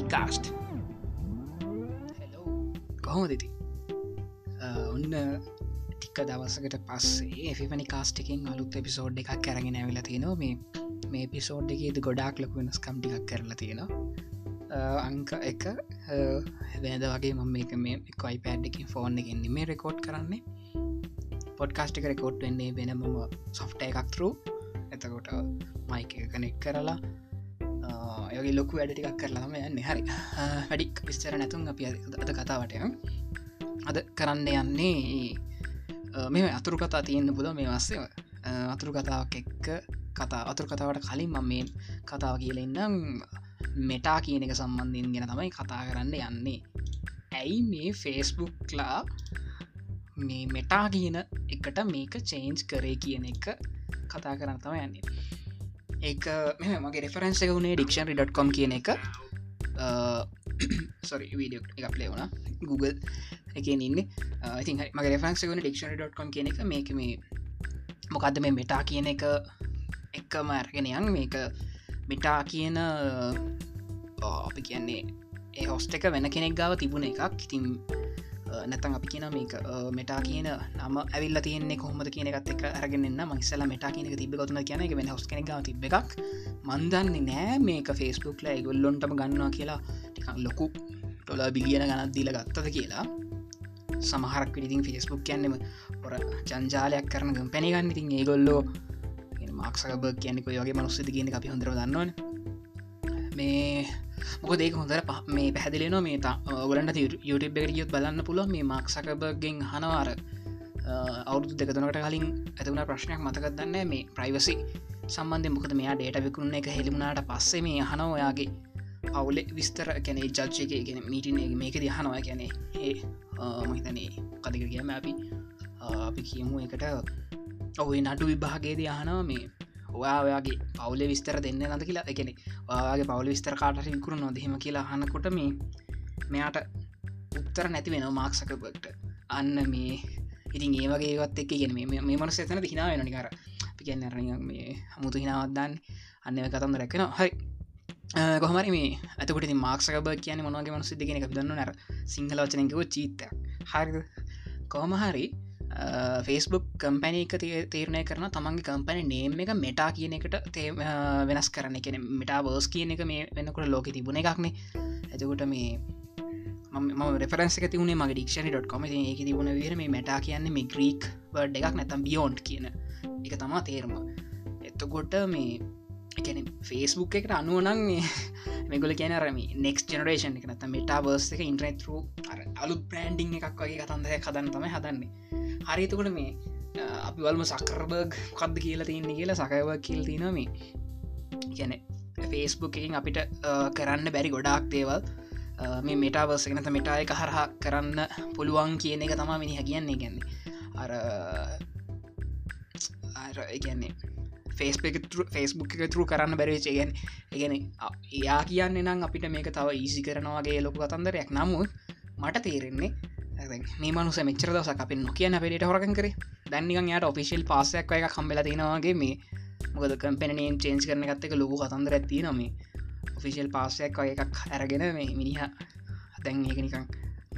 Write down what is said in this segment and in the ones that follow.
ෆනිකාස්ට් කොහොමදති ඔන්න ටික්ක දවසකට පස්සේ එෆිපනි කාස්ටිකින් අලුත් එපිසෝඩ් එකක් කරගෙන ඇවිල තියෙනවා. මේ මේ පිසෝඩ් එකේද ගොඩාක් ලොක වෙනස්කම් ටිකක් කරලා තියෙනවා. අංක එක හැබෑද වගේ මම එක මේ කොයි පෑඩ් එකින් ෆෝන් එකෙන්නේ මේ රෙකෝඩ් කරන්නේ. පොඩ්කාස්ටික රෙකෝඩ් වෙන්නේ වෙනම සොෆ්ට එකක් තරු එතකොට මයික කනෙක් කරලා යගේ ලොකු වැඩ ටිකක් කරලාම යන්න. හරි. වැඩික් විස්තර නැතුන් අපි අද කතාවට අද කරන්න යන්නේ මේ අතුරු කතා තියෙන්න්න පුද මේ වස්සේ අතුරු කතාවක් එක්ක කතා අතුරු කතාවට කලින් මම මේ කතාව කියලෙන්නම් මෙටා කියන එක සම්බන්ධයෙන් ගෙන තමයි කතා කරන්න යන්නේ. ඇයි මේ ෆේස්බුක්ලා මේ මෙටා කියන එකට මේක චේන්ජ් කරේ කියන එක කතා කරන්න තම යන්නේ. ඒක මෙ මගේ රෙෆරන්ස එක වුණේ ඩික්ෂන්රි.කොම් කියන එක. සොරි වීඩියෝ එක ප්ලේ වුණ. Google එක ඉන්න. ඉති මගේ රෙෆරන්ස වුණ ඩික්ෂනරි.කොම් කියන එක. මේක මේ මොකක්ද මේ මෙටා කියන එක? එක්කම අර්ගෙනයන් මේක මිටා කියන අපි කියන්නේ ඒ හොස්ට එක වෙන කෙනෙක් ගාව තිබුණ එකක්. ඉතින් නැතන් අපි කියන මේක මෙටා කියන නම ඇවිල්ල තියන්නේ කොහොමද කියන එකත් එක අරගෙනන්න මංසල මෙටා කියනක තිබ ගොතුන කියන එක වෙන හොස් කෙනෙ තිබ එකක්. මන්දන්නේ නෑ මේක ෆෙස්බුක්ල ගොල්ලොන්ටම ගන්නවා කියලා. ටිකන් ලොකු ටොල බිලියන ගනත් දීල ගත්තද කියලා. සමහරක් විටිතින් ෆෙස්බුක් කියන්නෙම ඔර ජංජාලයක් කරන පැනිගන්න ඉතින් ඒගොල්ලෝ මාක්සකබ කියන්නෙක යගේ මනුස්සති කියන අපි හොඳර දන්නවන. මේ මොක දෙක හොඳර පහ මේ පැදිලෙන මේ ඔගලන්ට YouTube එකට ගියොත් බලන්න පුළුව මේ මක්සකබගෙන් හනවාර අවුදු දෙකතනකට කලින් ඇතිවුණ ප්‍රශ්නයක් මතකත් දන්න මේ ප්‍රයිවසි සම්බන්ධ මොකද මෙයා ඩේට විකුණ එක හෙළිමුණට පස්සේ මේ හන ඔයාගේ අවුලෙ විස්තර කැනෙ ජච්චක ගෙන මීටින මේක දිහනවා කැනෙ ඒ මහිතනේ කදික කියම අපි අපි කියමු. එකට ඔහු නටු විභාගේ දයහනවා මේ ඔයා ඔයාගේ පවුල විස්තර දෙන්න නද කියලා? එකනෙ ඔයාගේ පවුල විස්තර කාට විකුරු නොදහෙම කියලා හනකොට මේ මෙයාට උත්තර නැති වෙන මාක්සකබට අන්න මේ ඉතින් ඒවගේවත් එක් ගෙන මේ මනස එතන හිනා වෙන නිකර පිකන්න මේ හමුතු හිනාවත්දන්න අන්න කතන්ද රැක්ෙන හරි. කොහමරි මේ ඇතකට මාක්සකබ කියන මොනගේ මනසු දෙගෙන එක දන්න නැර සිංහල වචනකව චීත හරි කොහම හරි ෆේස්බුක් කම්පැනි එක තීරණය කරන තමන්ගේ කම්පැනි නේම් එක මෙටා කියන එකට තේ වෙනස් කරන කෙන මෙටා බෝස් කියන එක මේ වෙනකොට ලෝක තිබුණ එකක්නේ. ඇතකොට මේ ම රෙෆරන්ස තිවුණේ මගේ ඩික්ෂණ.කොම ඒක තිබුණ විර මේ මටා කියන්නේ මේ ග්‍රීක් වඩ එකක් නැතම් බියෝන්් කියන එක තමා තේරම. එතකොට මේ එකන ෆේස්බුක් එකට අනුවනන් මෙගොල කියන රම නෙක් ජනරේෂන් එක නත මෙටාවර්ස් එක ඉන්ට්‍රෙට් රු අලු බ්‍රන්ඩිං එකක් වගේ කතන්දය හදන්න තමයි හදන්නේ. හරිතකොට මේ අපි වල්ම සකරබර්ග් කක්ද කියලා තියන්නේ කියලා සකයව කියල් තිනම ගැන ෆේස්බුකින් අපිට කරන්න බැරි ගොඩාක් දේවල්. මේ මෙටාවර්සගෙනත මෙටා එක හරහා කරන්න පුළුවන් කියන එක තමා මිනි හැකියන්නේ ගැන්නේ අර අරගැන්නේ ෆේස්පෙක් ෆේස්බුක් එක තුරු කරන්න බැරිවෙච ගැන ගැන එයා කියන්න නම් අපිට මේක තව ඊසි කරනවාගේ ලොකු කතන්දරයක්. නමුත් මට තේරෙන්නේ මේ මනුස මෙචර දවස අපි නොකියන පෙට හොරකන් කර. දැන්නිකන් යට ඔෆිසිල් පාසයක් එක කම්බල තිනවාගේ මේ. මොකද කම්පෙනයෙන් චේන්ස් කරන එකත්තක ලොකු කතන්දර ඇති නොම ඔෆිසිල් පාසයක් වය එකක් ඇරගෙන මේ මිනිහ. දැන් ඒක නිකං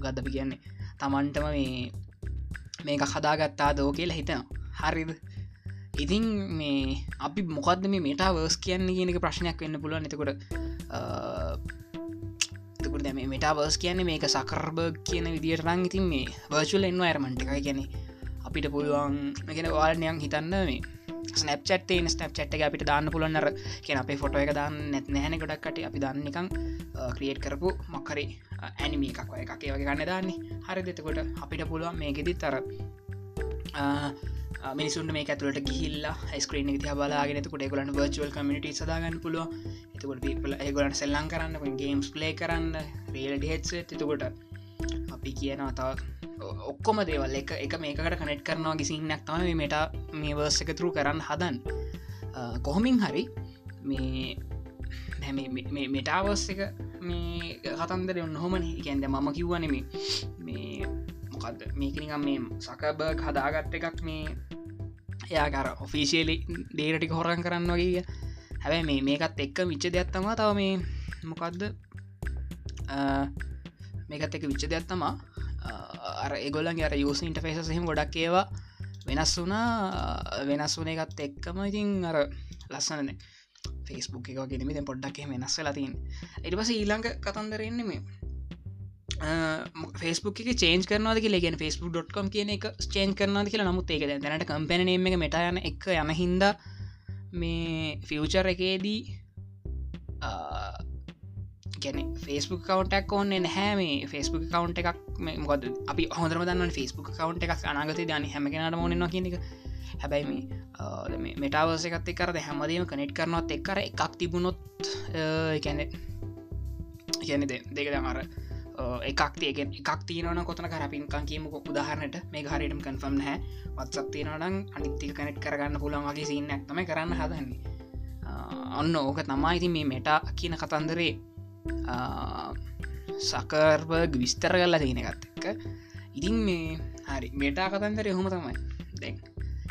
ගදපි කියන්නේ? තමන්ටම මේ මේක හදාගත්තා දෝ කියලා හිතනවා. හරිද? ඉතින් මේ අපි මොකක්ද මේ මේටා වර්ස් කියන්නේ කියනක ප්‍රශ්නයක් වෙන්න පුළුවන්. එතකොට එතකට දැම මෙටාවර්ස් කියන්නේ මේක සකර්බ කියන විදිට රං ඉතින් මේ වර්චුල එන්න ඇරමට එකයි ගැන අපිට පුළුවන් ගෙන වාලනයන් හිතන්න මේ ස්නප්චටේ ස්නප්චට් එක අපිට දාන්න පුළන්නර කියෙන අපේ ෆොටෝ එක දාන්න නැත් නැන ගොඩක්කට අපි දන්නකං ක්‍රියට් කරපු මක්කරි ඇනිම එකක් එකේ වගේ ගන්න දාන්නේ. හරි දෙතකොට අපිට පුළුවන් මේකෙදි තර මිනිසුන් මේ ඇතුලට ගිහිල්ලා ස්ක්‍රීන ති බලාගෙන කොට ගලන් වර්චුවල් කමිට සදාගන්න පුළුව එතකොට පිපල ඒගොලන් සෙල්ලං කරන්න ගේම්ස් ප්ලේ කරන්න රේලඩ හෙත්ස එතකොට අපි කියනවා තව ඔක්කොම දේවල්. එක එක මේකට කනෙට් කරනවා ගිසින්නක් තම මේට මේ වර්ස එක තුරු කරන්න හදන් කොහොමින් හරි මේ මෙටාවස් එක මේ කතන්දර ඔන්නහොමන ගැන්ද මම කිව්වනෙම මේ මොකක්ද මේකනිකම් මේ සකබර්ග හදාගත්ත එකක් මේ එයාකර ඔෆිසිියලි ඩේරටි හොරන් කරන්න වගේ හැබැයි මේ මේකත් එක්ක විච්ච දෙයක්ත්තවා තව මේ මොකක්ද මේකත් එක විච්ච දෙයක් තමා. අර ඒගොල්ලන්ගේ අර යුස ඉන්ටෆේස සහෙම ගොඩක් ඒවා වෙනස් වුනා වෙනස් වන එකත් එක්කම ඉතින් අර ලස්සනන ෆෙස්බුක් එක ගෙනමිද පොඩ්ඩක් වෙනස් ලතින් එට පස ඊළඟ කතන්දරෙන්නේ මේ ෆෙස්බුක් එක චේන් කරනවාද ගෙන ෆෙස්බුක්.කොම් කියන එක චේන් කරනවාද කියලා නමුත් ඒක දැනට කම්පැනීම එක මෙට යන එක යන හින්ද මේ ෆියචර් එකේදී ගැන ෆෙස්බුක් කවන්ටක් ඕන්න නැහැ. මේ ෆෙස්බුක් කවන්් එකක් මොකද අපි හොඳරම දන්න ෆෙස්බුක් කවන්් එකක් අනාගත දන හැමගෙනට මොනනවා කියන එක. හැබැයි මේ මෙටාවස එකත් කරද හැමදීම කනෙට් කරනවත් එක්කර එකක් තිබුණොත් කැනෙ කියනෙ දෙක දමර එකක් තියගෙන් එකක් තියනවන කොතන කරපින්කන් කියමුක උදාහරනට මේ හරිටම කන්ෆම් හැ වත්සක් තියෙනවනම් අනිත්තික කනෙට් කරගන්න පුළන් වගේ සින්න ඇක්තම කරන්න හදන්නේ. ඔන්න ඕක තමා ඉති මේ මෙට කියන කතන්දරේ. සකර්බර්ග විස්තර කරලා තියෙන එකත් එක්ක. ඉතින් මේ හරි මෙටා කතන්දර හොම තමයි. දැන්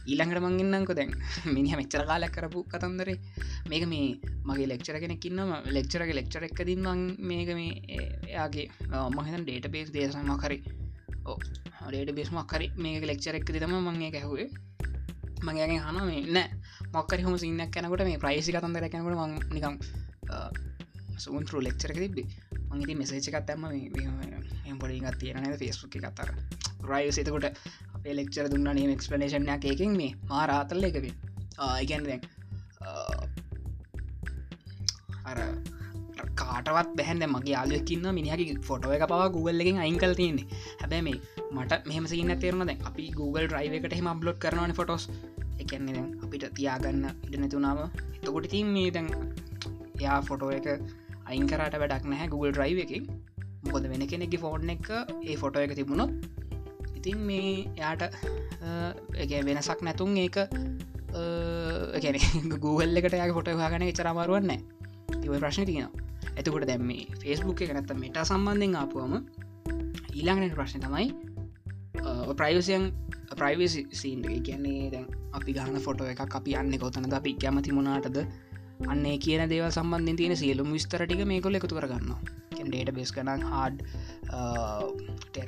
ඊළඟට මංගන්නක දැන් මිනිහ මෙච්චර කාලක් කරපු කතන්දරේ මේක මේ මගේ ලෙක්චර කෙනෙක්කින්නම ලෙක්චරගේ ලෙක්චර එක දින් මං මේක මේ එයාගේ මහිතන් ඩේට බේස් දේශම කරි ඕ ඩේට බේස් මක්කරි මේක ලෙක්චර එක් තම මංගේ ගැහුවේ මගේගේ හන මේ නෑ මොක්කරි හොම සින්නක් කැනකට මේ ප්‍රයිසි කතන්දර කැනකට මං නිකම් සුන්ටරු ලෙක්චර තිබේ මංගේති මෙසේචකත් ඇම පොඩිගත් තියෙන ෆෙස්බුක් කතර රයි සතකොට අපේ ලෙක්චර දුන්න නම එක්ස්පලේෂන්යක් එකකින් මේ මාරාතල්ල එකබේ ආගැන් දැන් අර කාටවත් බැහැන්න මගේ යාලයකින්න මිනිහකි ෆොටෝ එක පවා Google එකින් අයිංකල් තියන්නේ. හැබැ මේ මට මෙහම සින්න තේරන දැන්. අපි Google ්‍රයිව එකට හෙම බ්ලොඩ් කරනවන ෆොටෝස් එකන්නේ දැන් අපිට තියාගන්න ඉට නැතුනාව එතකොට තින් මේ දැන් එයා ෆොටෝ එක අයිංකරට වැඩක් නැහැ Google ්‍රයිව එක. මොකද වෙන කෙනෙගේ ෆෝර්න් එක ඒ ෆොටෝ එක තිබුණොත් ඉතින් මේ යාට වෙනසක් නැතුන් ඒක ගැන Google එකට යාගේ ෆොට හගන චරමාරුවන්න ඉව ප්‍රශ්න තියෙනවා. ඇතකොට දැම් මේ ෆෙස්බුක් එක නැත මෙට සම්බන්ධෙන් ආපුවම ඊළඟට ප්‍රශ්න තමයි ප්‍රයිවසියන් ප්‍රයිවසිීන් කියන්නේ දැන් අපි ගහන ෆොටෝ එක අපි අන්න කොතනද අපි කැමති මොනාටද අන්නේ කියන දේව සම්බන්ධ තියෙන සියලුම් විස්තරටික මේකොල එකතු කරගන්න ඩේට බෙස් ගනන් හාඩ්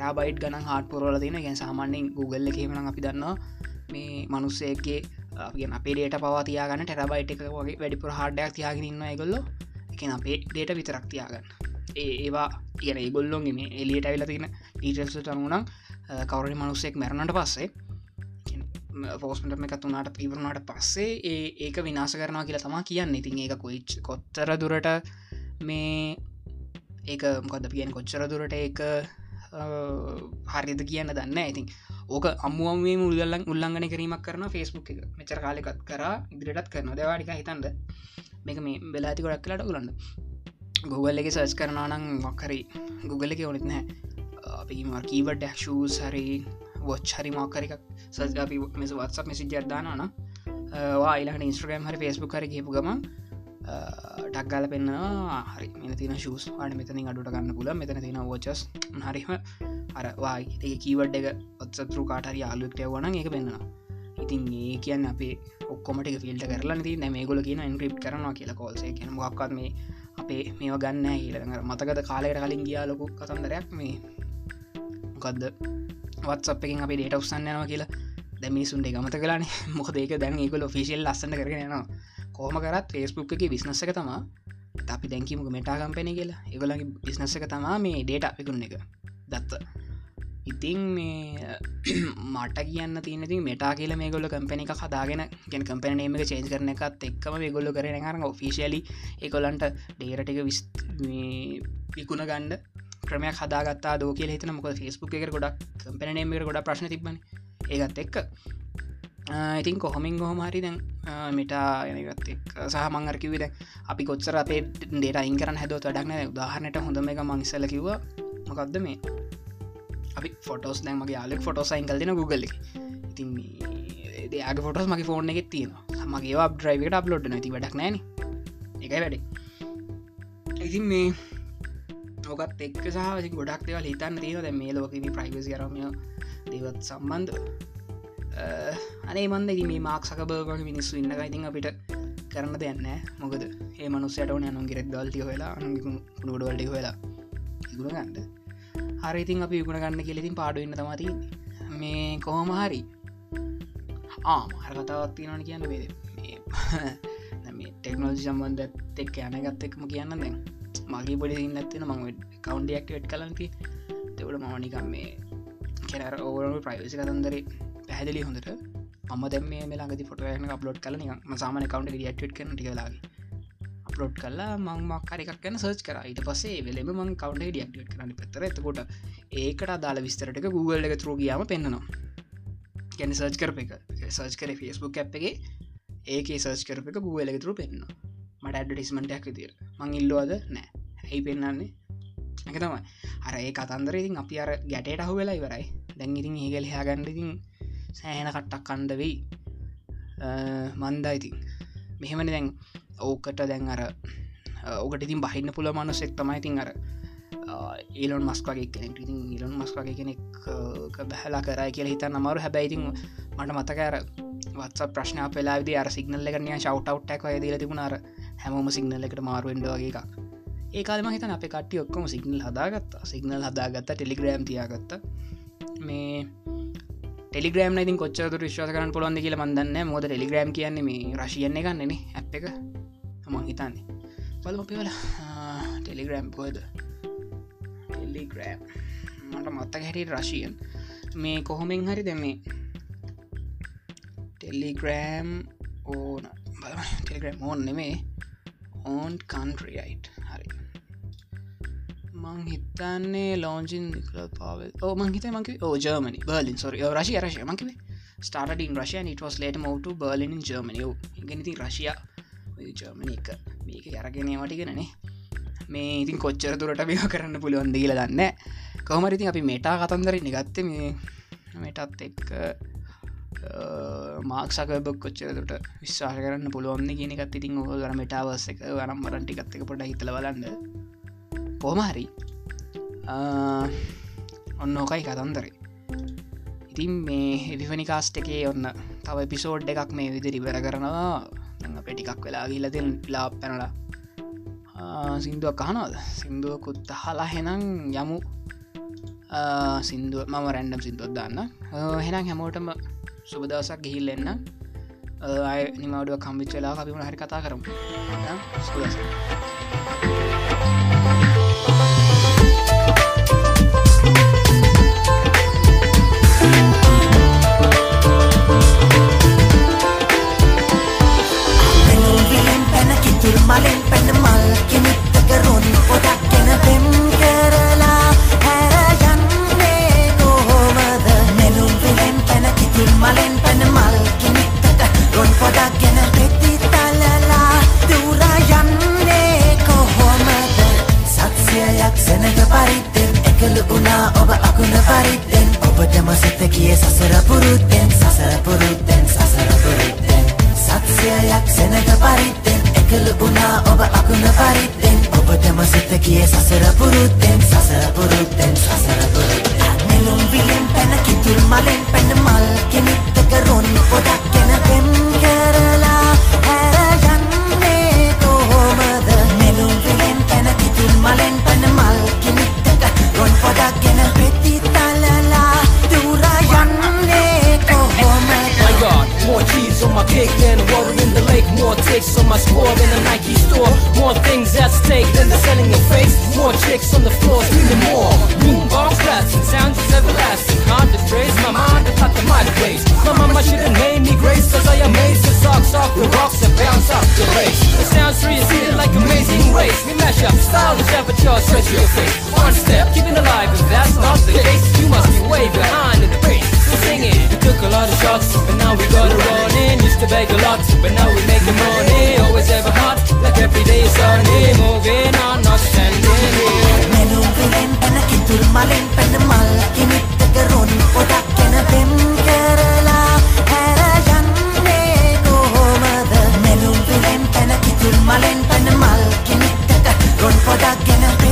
ටෙරාබයිට් ගන හාට පුරෝල තින ගැන් සාමාන්‍යෙන් Google එකමන අපි දන්නවා මේ මනුස්සේගේ ගෙන අපේ ඩේට පවා තියාගන්න ටෙරබයිට් එක වගේ වැඩිපුර හාඩ්ඩයක් තියාගෙන ඉන්න ගොල්ල එක අපේ ඩේට විතරක් තියාගන්න. ඒ ඒවා කියන ඒගොල්ලොන්ගේ මේ එලියට ඇවිල තියෙන ඊටල්සට අනුනම් කවරි මනුස්සෙක් මැරණට පස්සේ ෆෝස්මට එකත් වනාට ඉවරුණට පස්සේ ඒ ඒක විනාස කරනවා කියලා තමා කියන්න. ඉතින් ඒක කොයිච් කොත්තර දුරට මේ ඒක මොකද පියෙන් කොච්චර දුරට ඒක හරිද කියන්න දන්න ඉතින් ඕක අම්මුවම්ේ මුල්ගල්ලන් උල්ලංගන කිරීමක් කරන ෆෙස්බුක් එක. මෙචර කාලෙකත් කර ඉදිරිටත් කරන දවාඩික හිතන්ද මේක මේ වෙලාති ගොඩක් කලට ගලන්න Google එක සර්ච් කරනනම් මක්කරි Google එක ඕනෙත් නෑ අපි මර්කීවට ශූ හරි වොච් හරි මක්කරික් සස් අපි මෙස වත්සක් මෙසි ජර්දානන වා ඉලට ඉස්ට්‍රගම් හරි ෆෙස්බුක් හරි කියපු ගම ටක්ගල පෙන්න්න හරි මෙ තින ශස් අඩ මෙතනින් අඩුට ගන්න පුල මෙතන තින ෝචස් හරිම අරවායි ඒ කීවඩ් එක ඔත්සතුරු කාටරි යාලුක්ට වන එක පෙන්න්නවා. ඉතින් ඒ කියන්න අපේ ඔක්කොමට ෆිල්ට කරලා ති මේගොල කියන ඉන්ක්‍රප් කරනවා කියලා කෝල්සේ කියන මොක්කත් මේ අපේ මේව ගන්න ඊළඟ මතකද කාලෙට කලින් ගියා ලොකු කතන්දරයක් මේ මොකක්ද වත්සප් එකින් අපි ඩේට උත්සන්න යනවා කියලා. දැමිනිසුන්ට ගමත කලානේ මොක ඒක දැන් ඒකොල ෆිසිල් ලස්සන්න කරගෙනවා කෝම කරත් ෆේස්බුක් එක බිස්නස එක තමා. අපි දැකිමක මෙටා කම්පෙන කියලා. ඒගොලගේ බිස්නස එක තමා මේ ඩේට අපිකුන්න එක. දත්ත. ඉතින් මේ මට කියන්න තියනති මෙටා කියල මේ ගොල්ල කම්පැනි එක හදාගෙන ගෙන කම්පැනීම එක චේන්ජ කරන එකත් එක්කම මේ ගොල්ල කරන හර ෆිසිලි එකොලන්ට ඩේරට එක විස් විකුණ ගණ්ඩ ක්‍රමයක් හදාගත්තා දෝ කියල හිතන මොක ෆෙස්බුක් එක ගොඩක් කම්පැනීමට ගොඩ ප්‍රශ්න තිබන ඒගත් එක්ක. ඉතින් කොහොමින් ගොහොම හරි දැන් මිටා එනගත් එක් සහ මංගරකිවිද අපි කොච්චර අපේ ඩේට අයින් කරන්න හැදව වැඩක්න උදාහරනට හොඳම එක මංස්සල කිව මොකක්ද මේ? අපි ෆොටෝස් දැන් මගේ යාලෙක් ෆොටෝ සයින් කල් දෙන Google ඉතින් දෙයාගේ ෆොටෝස් මගේ ෆෝර්න එකෙත් තියෙනවා. මගේ ්‍රයිවට අප්ලෝඩ් නති වැඩක් නෑන එකයි වැඩ. ඉතින් මේ ඕකත් එක් සහ ගොඩක් දෙවල් හිතන්න තියෙන දැ මේ ලෝකම ප්‍රයිවසි රමය දේවත් සම්බන්ධ අනේ මන්ද මේ මාක් සකබර්ග මිනිස්සු ඉන්න ඉතින් අපිට කරන්න දෙන්න මොකද? ඒ මනුස්සයට ඕන අනුන් ගෙරෙක් දල්ටි වෙලා අනුගුණුඩවල්ටි වෙලා ඉගුණ ගන්නඩ හරිඉතින් අපි ඉගුණ ගන්න කෙලෙතින් පාඩුවන්න තමති මේ කොහොම හරි. ආමහර කතාවත් තියෙනවන කියන්න වේද මේ ටෙක්නෝජි සම්බන්ධ එක් යන ගත්ත එකම කියන්න දැන්. මගේ පොඩි ඉන්නත්තින මං කවන්්ඩක්ට් කලන්ති තෙවට මවනිකම් මේ කෙර ඕවරු ප්‍රයිසි කතන්දර පැහැදිලි හොඳට. ම දැම මේ ලාගති ෆොටයන අප්ලෝඩ් කල සාමන කවන්ට ඩියට කන ටිකලාගේ අප්ලෝඩ් කල්ලා මං මක්කාරක් ගැන සර්ච් කර. ඊට පසේ වෙලෙම මං කවන්ට ඩියක්ට කරන්න පතර එතකොට ඒකට දාල විස්තරට Google එක තරෝගයාම පෙන්න්නවා. ගැන සර්ච් කරප එක. සර්ච් කර ෆස්බුක් ඇ් එක. ඒක සර්ච් කරප එක Google එක තුරු පෙන්න්න මට ඇඩටිස්මටයක් තිර මං ඉල්ලෝද නෑ. ඇයි පෙන්න්නන්නේ එක තමයි. අර ඒ කතන්දර ඉතින් අපි අර ගැටට අහු වෙලා ඉවරයි. දැන් ඉතින් ඒගල් හයාගන්නඉතින් සෑන කට්ටක් කණ්ඩ වෙයි. මන්දා ඉතින්. මෙහෙමන දැන් ඕකට දැන් අර ඕකට ඉතින් බහින්න පුළ මනුසෙක් තමයි ඉතින් අර ඒලොන් මස්කගේ කෙනෙක් ඉතින් ඉලොන් මස්කගේ කෙනෙක් බැහලා කරයි කියල හිත නමරු හැබැයිතින් මට මතකර වත්ස ප්‍රශ්න පෙලාවිද අර සිගනල්ල කරනය ශවට්ටක් අය දීල තිබුණාර හැමෝම සිගනල්ල එකට මාරුවෙන්ඩ වගේ එකක්. ඒකාලම හිතන අප කට්ටිය ඔක්කොම සිගනල් හදාගත්ත. සිගනල් හදාගත්ත ටෙලිග්‍රෑම් තියාගත්ත. මේ ටෙලිග්‍රම් ඉතින් කොච්චර විශ්වාස කරන පුළුවන්ද කියල මන්දන්න මොද ටෙලිග්‍රම් කියන්නේ මේ රශයන්නේ ගන්නන ඇ් එක. මං හිතන්නේ. බලම පිවල ටෙලිග්‍රෑම් කොයද ටෙලිග්‍රෑම් මට මත්ත හැටි රශීයන් මේ කොහොමෙන් හරි දෙමේ ටෙලිග්‍රෑම් ඕන. ටෙලිග්‍රෑම් ඕන් නෙමේ. ඕන් කන්ට්‍රියයිට් හරි මං හිතන්නේ ලෝජින් පාව මංහිත මක ජර්මනි බර්ලින් සොර රශය රශය මකිවේ was later moved to Berlin in Germany. ඉගෙනති රශයා ජර්මනි එක මේක අරගෙනීමටිගෙනනේ මේ ඉතින් කොච්චර තුරට බිහ කරන්න පුළුවන් දීල දන්න කවමරිතින් අපි මේටා කතන්දර නිගත්ත මේ මේටත් එක් මාක්සකබක් කොච්චරට විශ්වාස කරන්න පුළුවන් කියනකත් ඉතින් ඔහ ගර මෙටාවස්ස එක වනම් මරන්ටිකත් එක පොඩ හිතල බලන්න පෝමහරි ඔන්න ඕකයි කතන්දරේ ඉතින් මේ එවිෆනි කාස්ට එකේ ඔන්න තව පිසෝඩ් එකක් මේ විදිරි බැර කරනවා අප ටිකක් වෙලා ගිලතින් ලා පැනලා සිින්දුවක් කහනවද සිින්දුවකුත් හලා හෙනම් යමු සිින්දුව මම රැන්ඩම් සිින්දුවත් දන්න හෙනම් හැමෝටම සුබදවසක් ගිහිල් එන්න අය නිමවඩුව කම්විච්චලා අපිම හරි කතා කරමු සුදස mash up style, the temperature, stretch your face. One step, keeping alive, if that's not the case, you must be way behind in the race. So sing it, we took a lot of shots, but now we got to run in. Used to beg a lot, but now we making money. Always ever hot, like every day is sunny. Moving on, not standing here. නෙළුම් විලෙන් පැන කිතුල් මලෙන් පැන මල් කෙනෙක්තක රොන් පොඩක් ගැන පෙම් කරලා හැර යන්නේ කොහොමද නෙළුම් විලෙන් පැන කිතුල් මලෙන් පැන මල් කෙනෙක්තක for that, girl.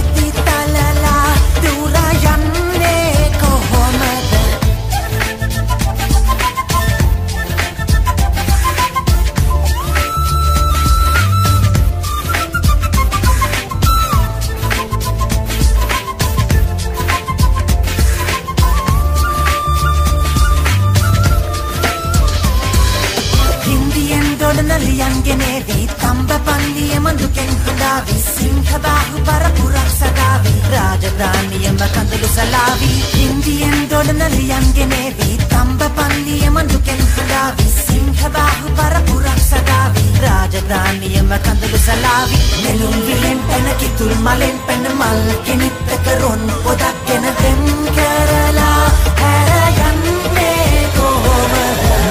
දුකෙන් හඬාවි සිංහබාහු පරපුරක් සදාවි රාජධානියම කඳුළු සලාවි ඉන්දියෙන් දොඩන ලියන් ගෙනේවී තම්බ පන්දියම දුකෙන් හඬාවි සිංහබාහු පරපුරක් සදාවි රාජධානියම කඳුළු සලාවි. නෙළුම් විලෙන් පැන කිතුල් මලෙන් පැන මල් කෙනෙත්තක රොන් පොදක් ගෙන දෙම් කරලා හැර යන්නේ කොහොමද?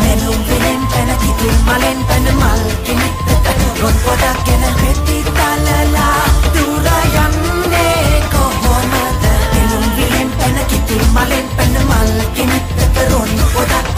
නෙළුම් මලෙන් පැන මල් කෙනෙක්ට කරොන් ඔොදක්